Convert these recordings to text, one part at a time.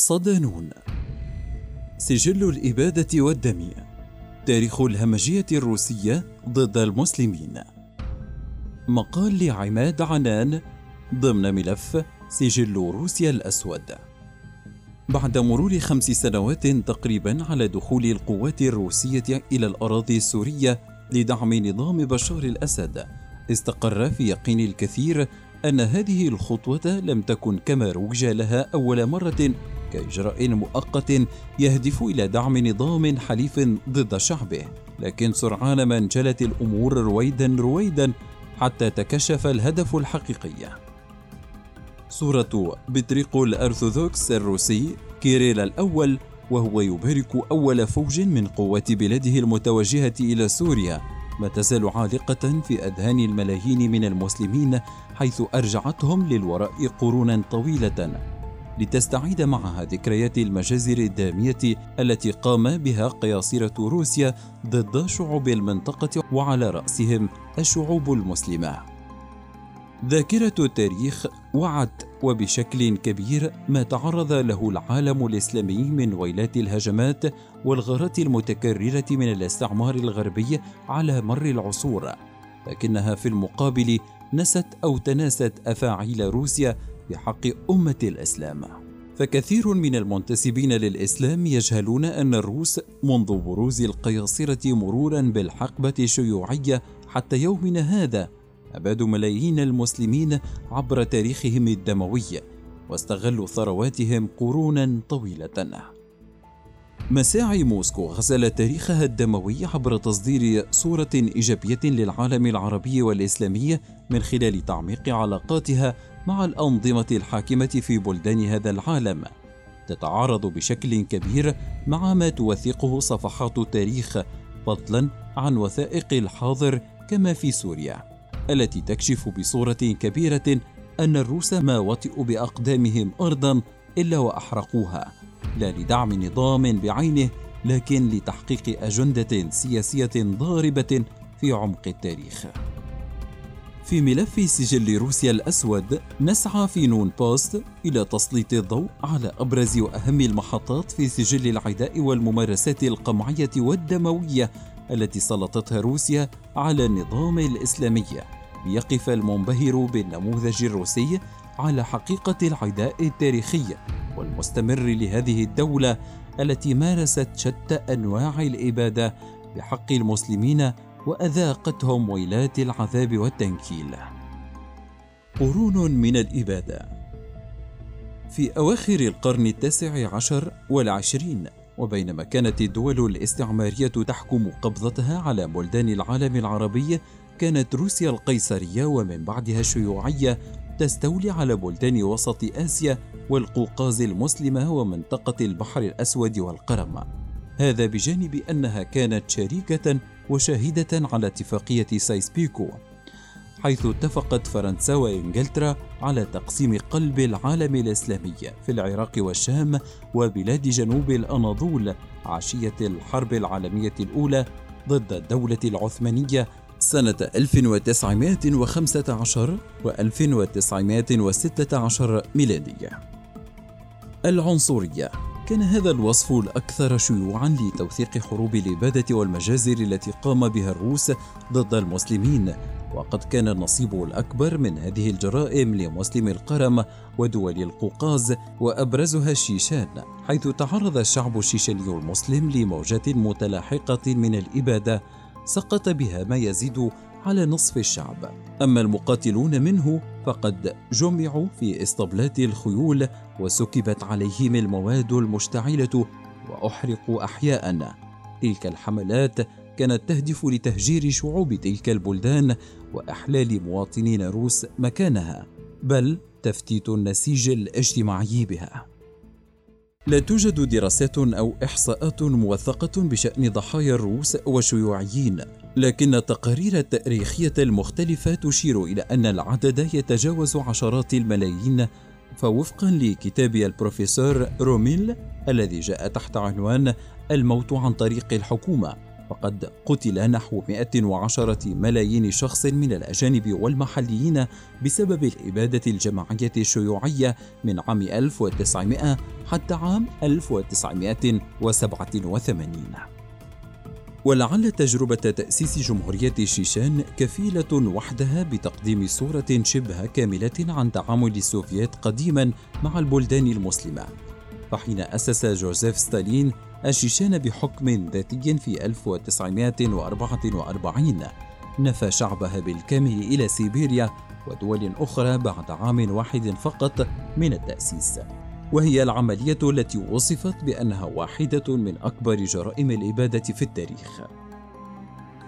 صدانون سجل الإبادة والدم تاريخ الهمجية الروسية ضد المسلمين. مقال لعماد عنان ضمن ملف سجل روسيا الأسود. بعد مرور خمس سنوات تقريبا على دخول القوات الروسية إلى الأراضي السورية لدعم نظام بشار الأسد استقر في يقين الكثير أن هذه الخطوة لم تكن كما روج لها أول مرة كإجراء مؤقت يهدف إلى دعم نظام حليف ضد شعبه. لكن سرعان ما انجلت الأمور رويدا رويدا حتى تكشف الهدف الحقيقي. صورة بطريرك الأرثوذكس الروسي كيريل الأول وهو يبارك أول فوج من قوات بلاده المتوجهة إلى سوريا ما تزال عالقة في أذهان الملايين من المسلمين حيث أرجعتهم للوراء قرونا طويلة. لتستعيد معها ذكريات المجازر الدامية التي قام بها قياصرة روسيا ضد شعوب المنطقة وعلى رأسهم الشعوب المسلمة. ذاكرة التاريخ وعت وبشكل كبير ما تعرض له العالم الإسلامي من ويلات الهجمات والغارات المتكررة من الاستعمار الغربي على مر العصور، لكنها في المقابل نست أو تناست أفاعيل روسيا بحق أمة الإسلام. فكثير من المنتسبين للإسلام يجهلون أن الروس منذ بروز القياصرة مرورا بالحقبة الشيوعية حتى يومنا هذا أبادوا ملايين المسلمين عبر تاريخهم الدموي واستغلوا ثرواتهم قرونا طويلة. مساعي موسكو غسل تاريخها الدموي عبر تصدير صورة إيجابية للعالم العربي والإسلامي من خلال تعميق علاقاتها مع الأنظمة الحاكمة في بلدان هذا العالم تتعارض بشكل كبير مع ما توثقه صفحات التاريخ فضلا عن وثائق الحاضر كما في سوريا التي تكشف بصورة كبيرة أن الروس ما وطئوا بأقدامهم أرضا إلا وأحرقوها لا لدعم نظام بعينه لكن لتحقيق أجندة سياسية ضاربة في عمق التاريخ. في ملف سجل روسيا الأسود نسعى في نون بوست إلى تسليط الضوء على أبرز وأهم المحطات في سجل العداء والممارسات القمعية والدموية التي سلطتها روسيا على النظام الإسلامي. ليقف المنبهر بالنموذج الروسي على حقيقة العداء التاريخي والمستمر لهذه الدولة التي مارست شتى أنواع الإبادة بحق المسلمين وأذاقتهم ويلات العذاب والتنكيل. قرون من الإبادة في أواخر القرن التاسع عشر والعشرين وبينما كانت الدول الاستعمارية تحكم قبضتها على بلدان العالم العربي كانت روسيا القيصرية ومن بعدها الشيوعية تستولي على بلدان وسط آسيا والقوقاز المسلمة ومنطقة البحر الأسود والقرم هذا بجانب أنها كانت شريكة وشاهدة على اتفاقية سايس بيكو حيث اتفقت فرنسا وإنجلترا على تقسيم قلب العالم الإسلامي في العراق والشام وبلاد جنوب الأناضول عشية الحرب العالمية الأولى ضد الدولة العثمانية سنة 1915 و 1916 ميلادية. العنصرية كان هذا الوصف الأكثر شيوعًا لتوثيق حروب الإبادة والمجازر التي قام بها الروس ضد المسلمين، وقد كان النصيب الأكبر من هذه الجرائم لمسلم القرم ودول القوقاز وأبرزها الشيشان، حيث تعرض الشعب الشيشاني المسلم لموجات متلاحقة من الإبادة سقط بها ما يزيد على نصف الشعب. أما المقاتلون منه فقد جمعوا في اسطبلات الخيول وسكبت عليهم المواد المشتعلة وأحرقوا احياء. تلك الحملات كانت تهدف لتهجير شعوب تلك البلدان وأحلال مواطنين روس مكانها بل تفتيت النسيج الاجتماعي بها. لا توجد دراسات أو إحصاءات موثقة بشأن ضحايا الروس والشيوعيين لكن التقارير التاريخية المختلفة تشير إلى أن العدد يتجاوز عشرات الملايين فوفقا لكتاب البروفيسور روميل الذي جاء تحت عنوان الموت عن طريق الحكومة. وقد قتل نحو 110 ملايين شخص من الأجانب والمحليين بسبب الإبادة الجماعية الشيوعية من عام 1900 حتى عام 1987 ولعل تجربة تأسيس جمهورية الشيشان كفيلة وحدها بتقديم صورة شبه كاملة عن تعامل السوفييت قديما مع البلدان المسلمة. فحين أسس جوزيف ستالين الشيشان بحكم ذاتي في 1944 نفى شعبها بالكامل إلى سيبيريا ودول أخرى بعد عام واحد فقط من التأسيس. وهي العملية التي وصفت بأنها واحدة من أكبر جرائم الإبادة في التاريخ.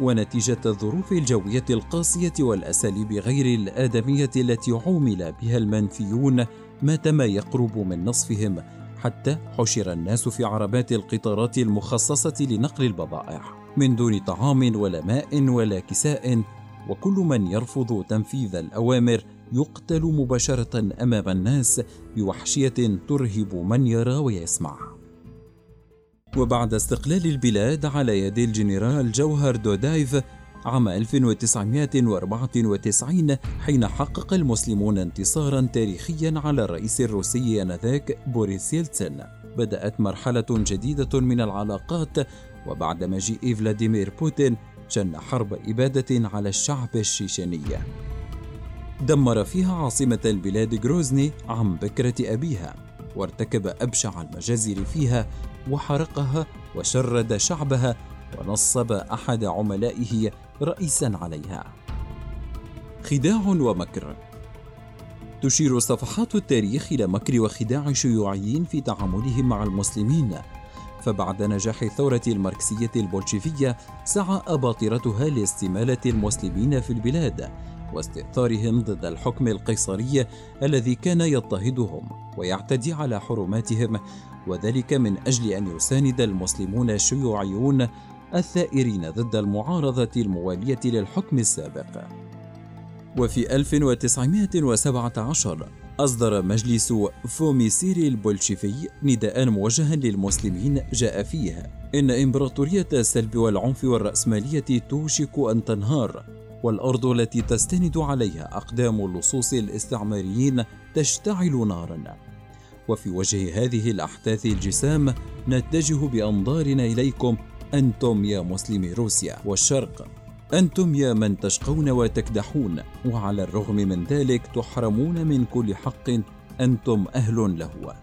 ونتيجة الظروف الجوية القاسية والأساليب غير الآدمية التي عومل بها المنفيون مات ما يقرب من نصفهم حتى حشر الناس في عربات القطارات المخصصة لنقل البضائع من دون طعام ولا ماء ولا كساء وكل من يرفض تنفيذ الأوامر يقتل مباشرة أمام الناس بوحشية ترهب من يرى ويسمع. وبعد استقلال البلاد على يد الجنرال جوهر دودايف عام 1994 حين حقق المسلمون انتصارا تاريخيا على الرئيس الروسي آنذاك بوريس يلتسن بدأت مرحلة جديدة من العلاقات وبعد مجيء فلاديمير بوتين شن حرب إبادة على الشعب الشيشاني دمر فيها عاصمة البلاد جروزني عن بكرة أبيها وارتكب أبشع المجازر فيها وحرقها وشرد شعبها ونصب أحد عملائه رئيسا عليها. خداع ومكر. تشير صفحات التاريخ إلى مكر وخداع الشيوعيين في تعاملهم مع المسلمين. فبعد نجاح الثورة الماركسية البولشيفية سعى أباطرتها لاستمالة المسلمين في البلاد. واستئثارهم ضد الحكم القيصري الذي كان يضطهدهم ويعتدي على حرماتهم وذلك من أجل أن يساند المسلمون الشيوعيون الثائرين ضد المعارضة الموالية للحكم السابق. وفي 1917 أصدر مجلس قوميسيري البولشيفي نداء موجها للمسلمين جاء فيه إن إمبراطورية السلب والعنف والرأسمالية توشك أن تنهار والأرض التي تستند عليها أقدام اللصوص الاستعماريين تشتعل نارا. وفي وجه هذه الأحداث الجسام نتجه بأنظارنا إليكم أنتم يا مسلمي روسيا والشرق. أنتم يا من تشقون وتكدحون وعلى الرغم من ذلك تحرمون من كل حق أنتم أهل له.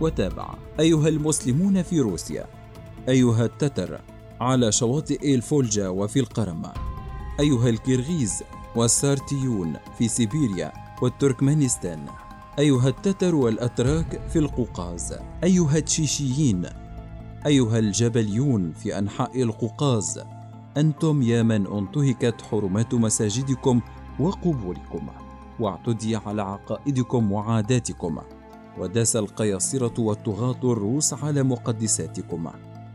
وتابع أيها المسلمون في روسيا أيها التتر على شواطئ الفولجا وفي القرم. أيها الكرغيز والسارتيون في سيبيريا والتركمانستان أيها التتر والأتراك في القوقاز أيها التشيشيين أيها الجبليون في أنحاء القوقاز أنتم يا من انتهكت حرمات مساجدكم وقبوركم واعتدي على عقائدكم وعاداتكم وداس القياصرة والطغاة الروس على مقدساتكم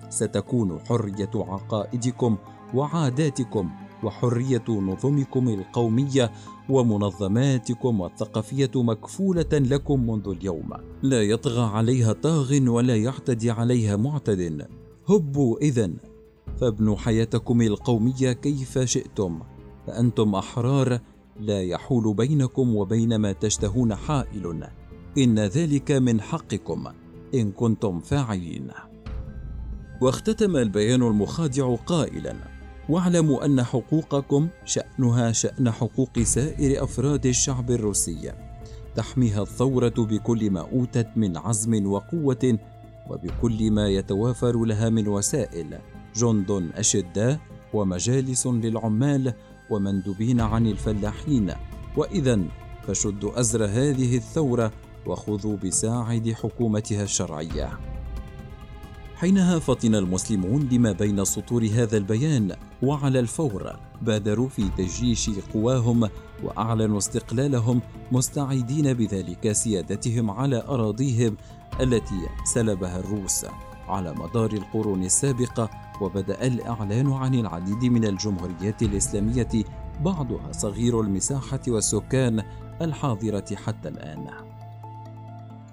ستكون حرية عقائدكم وعاداتكم وحرية نظمكم القومية ومنظماتكم الثقافية مكفولة لكم منذ اليوم. لا يطغى عليها طاغ ولا يعتدي عليها معتد. هبوا اذا فابنوا حياتكم القومية كيف شئتم. فأنتم أحرار. لا يحول بينكم وبين ما تشتهون حائل. إن ذلك من حقكم. إن كنتم فاعلين. واختتم البيان المخادع قائلا. واعلموا أن حقوقكم شأنها شأن حقوق سائر أفراد الشعب الروسي. تحميها الثورة بكل ما أوتت من عزم وقوة وبكل ما يتوافر لها من وسائل جند أشداء ومجالس للعمال ومندوبين عن الفلاحين. وإذا فشدوا أزر هذه الثورة وخذوا بساعد حكومتها الشرعية. حينها فطن المسلمون لما بين سطور هذا البيان وعلى الفور بادروا في تجيش قواهم وأعلنوا استقلالهم مستعيدين بذلك سيادتهم على أراضيهم التي سلبها الروس. على مدار القرون السابقة وبدأ الإعلان عن العديد من الجمهوريات الإسلامية بعضها صغير المساحة والسكان الحاضرة حتى الآن.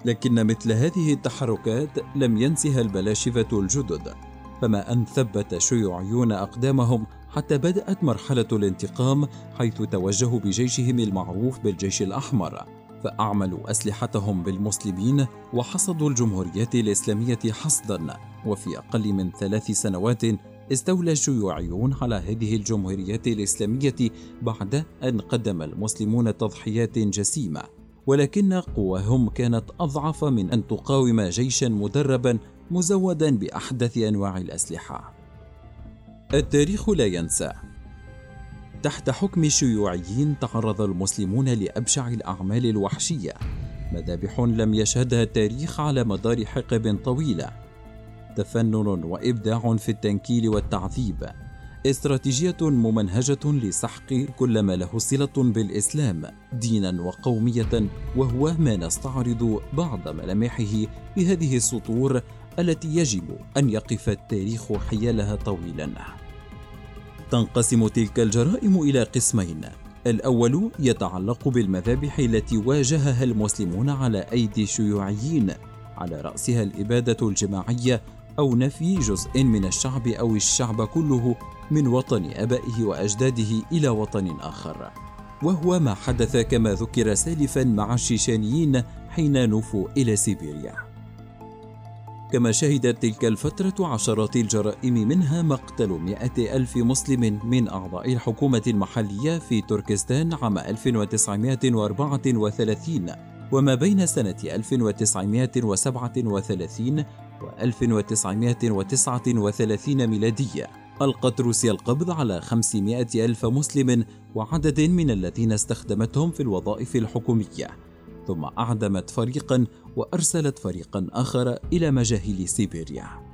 لكن مثل هذه التحركات لم ينسها البلاشفة الجدد فما أن ثبت الشيوعيون أقدامهم حتى بدأت مرحلة الانتقام حيث توجهوا بجيشهم المعروف بالجيش الأحمر فأعملوا أسلحتهم بالمسلمين وحصدوا الجمهوريات الإسلامية حصدا وفي أقل من ثلاث سنوات استولى الشيوعيون على هذه الجمهوريات الإسلامية بعد أن قدم المسلمون تضحيات جسيمة. ولكن قواهم كانت أضعف من أن تقاوم جيشا مدربا مزودا بأحدث أنواع الأسلحة. التاريخ لا ينسى. تحت حكم الشيوعيين تعرض المسلمون لأبشع الأعمال الوحشية. مذابح لم يشهدها التاريخ على مدار حقب طويلة. تفنن وإبداع في التنكيل والتعذيب. استراتيجية ممنهجة لسحق كل ما له صلة بالإسلام دينا وقومية وهو ما نستعرض بعض ملامحه في هذه السطور التي يجب أن يقف التاريخ حيالها طويلا. تنقسم تلك الجرائم إلى قسمين. الأول يتعلق بالمذابح التي واجهها المسلمون على أيدي الشيوعيين على رأسها الإبادة الجماعية أو نفي جزء من الشعب أو الشعب كله من وطن آبائه وأجداده إلى وطن آخر. وهو ما حدث كما ذكر سالفا مع الشيشانيين حين نفوا إلى سيبيريا. كما شهدت تلك الفترة عشرات الجرائم منها مقتل مئة ألف مسلم من أعضاء الحكومة المحلية في تركستان عام 1934 وما بين سنة 1937 و 1939 ميلادية. ألقت روسيا القبض على 500 ألف مسلم وعدد من الذين استخدمتهم في الوظائف الحكومية. ثم أعدمت فريقا وأرسلت فريقا آخر إلى مجاهيل سيبيريا.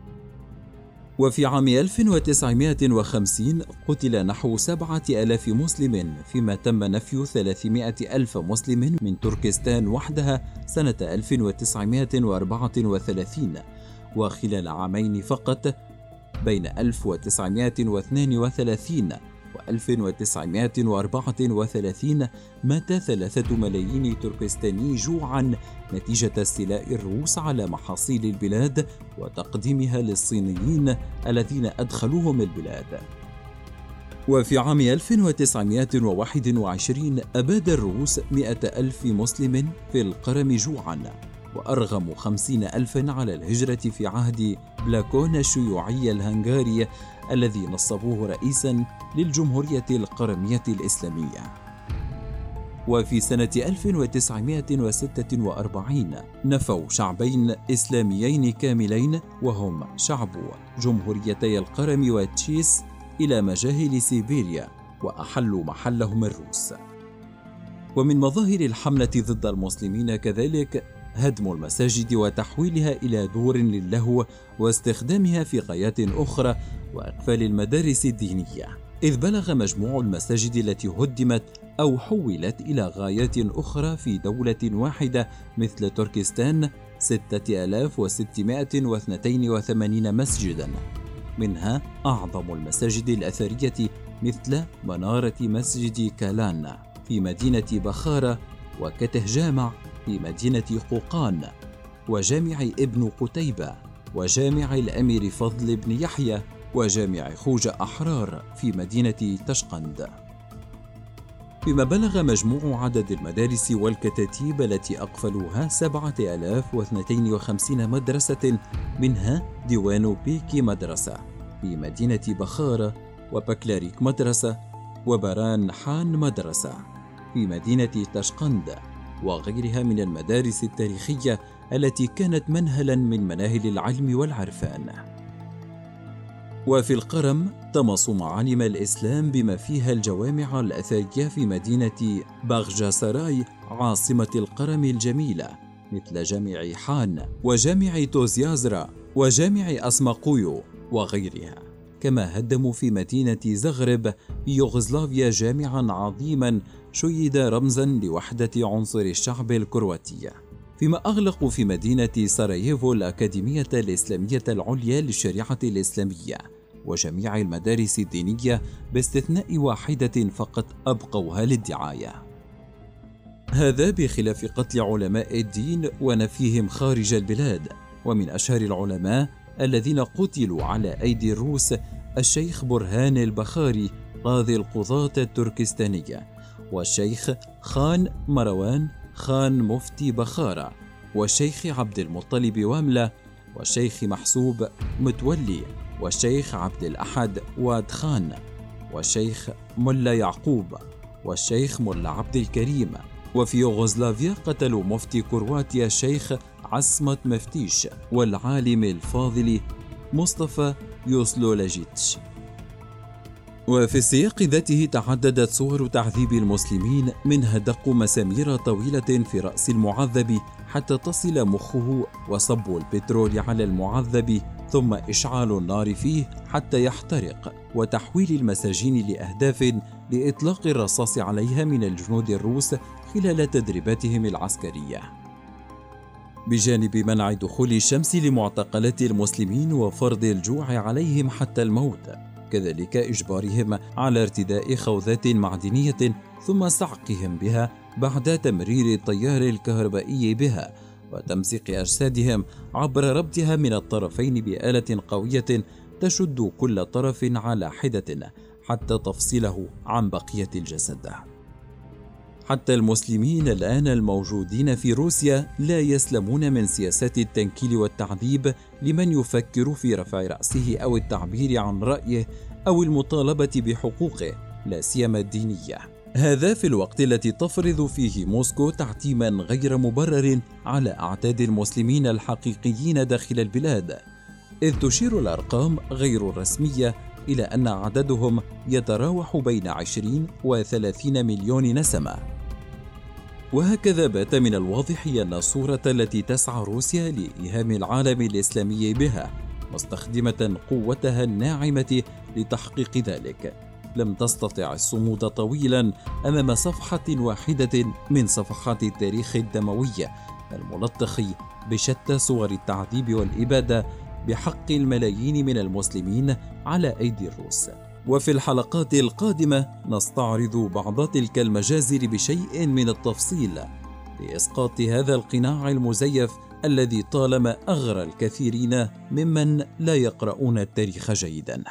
وفي عام 1950 قتل نحو سبعة ألاف مسلم فيما تم نفي 300 ألف مسلم من تركستان وحدها سنة 1934 وخلال عامين فقط بين 1932 و 1934 مات ثلاثة ملايين تركستاني جوعا نتيجة استيلاء الروس على محاصيل البلاد وتقديمها للصينيين الذين أدخلوهم البلاد. وفي عام 1921 أباد الروس مئة ألف مسلم في القرم جوعا. وأرغموا خمسين ألفا على الهجرة في عهد بلاكون الشيوعي الهنغاري الذي نصبوه رئيسا للجمهورية القرمية الإسلامية. وفي سنة 1946 نفوا شعبين إسلاميين كاملين وهم شعب جمهوريتي القرم وتشيس إلى مجاهل سيبيريا وأحلوا محلهم الروس. ومن مظاهر الحملة ضد المسلمين كذلك هدم المساجد وتحويلها إلى دور للهو واستخدامها في غايات أخرى وإقفال المدارس الدينية. إذ بلغ مجموع المساجد التي هدمت أو حولت إلى غايات أخرى في دولة واحدة مثل تركستان 6682 مسجدا. منها أعظم المساجد الأثرية مثل منارة مسجد كالان في مدينة بخارى وكته جامع في مدينة قوقان وجامع ابن قتيبة وجامع الأمير فضل بن يحيى وجامع خوجة أحرار في مدينة تشقند. فيما بلغ مجموع عدد المدارس والكتاتيب التي أقفلوها 7052 مدرسة منها ديوان بيكي مدرسة في مدينة بخارى وبكلاريك مدرسة وبران حان مدرسة في مدينة تشقند. وغيرها من المدارس التاريخية التي كانت منهلا من مناهل العلم والعرفان. وفي القرم طمس معالم الإسلام بما فيها الجوامع الأثرية في مدينة باغجا سراي عاصمة القرم الجميلة مثل جامع حان وجامع توزيازرا وجامع أسماقويو وغيرها كما هدموا في مدينة زغرب في يوغوسلافيا جامعا عظيما شيد رمزا لوحدة عنصر الشعب الكرواتي. فيما أغلقوا في مدينة سراييفو الأكاديمية الإسلامية العليا للشريعة الإسلامية وجميع المدارس الدينية باستثناء واحدة فقط أبقوها للدعاية. هذا بخلاف قتل علماء الدين ونفيهم خارج البلاد ومن أشهر العلماء الذين قتلوا على أيدي الروس الشيخ برهان البخاري قاضي القضاة التركستانية والشيخ خان مروان خان مفتي بخارى والشيخ عبد المطلب واملة والشيخ محسوب متولي والشيخ عبد الأحد واد خان والشيخ ملا يعقوب والشيخ ملا عبد الكريم. وفي يوغوسلافيا قتلوا مفتي كرواتيا الشيخ عصمت مفتيش والعالم الفاضل مصطفى يوسلولاجيتش وفي السياق ذاته تعددت صور تعذيب المسلمين منها دق مسامير طويلة في رأس المعذب حتى تصل مخه وصب البترول على المعذب ثم إشعال النار فيه حتى يحترق وتحويل المساجين لأهداف لإطلاق الرصاص عليها من الجنود الروس خلال تدريباتهم العسكرية. بجانب منع دخول الشمس لمعتقلات المسلمين وفرض الجوع عليهم حتى الموت، كذلك إجبارهم على ارتداء خوذات معدنية ثم صعقهم بها بعد تمرير التيار الكهربائي بها وتمزيق أجسادهم عبر ربطها من الطرفين بآلة قوية تشد كل طرف على حدة حتى تفصله عن بقية الجسد. حتى المسلمين الآن الموجودين في روسيا لا يسلمون من سياسات التنكيل والتعذيب لمن يفكر في رفع رأسه أو التعبير عن رأيه أو المطالبة بحقوقه لا سيما الدينية. هذا في الوقت التي تفرض فيه موسكو تعتيما غير مبرر على أعداد المسلمين الحقيقيين داخل البلاد إذ تشير الأرقام غير الرسمية إلى أن عددهم يتراوح بين 20 و 30 مليون نسمة وهكذا بات من الواضح أن الصورة التي تسعى روسيا لإيهام العالم الإسلامي بها مستخدمة قوتها الناعمة لتحقيق ذلك. لم تستطع الصمود طويلا أمام صفحة واحدة من صفحات التاريخ الدموي الملطخ بشتى صور التعذيب والإبادة بحق الملايين من المسلمين على أيدي الروس. وفي الحلقات القادمة نستعرض بعض تلك المجازر بشيء من التفصيل لإسقاط هذا القناع المزيف الذي طالما أغرى الكثيرين ممن لا يقرؤون التاريخ جيدا.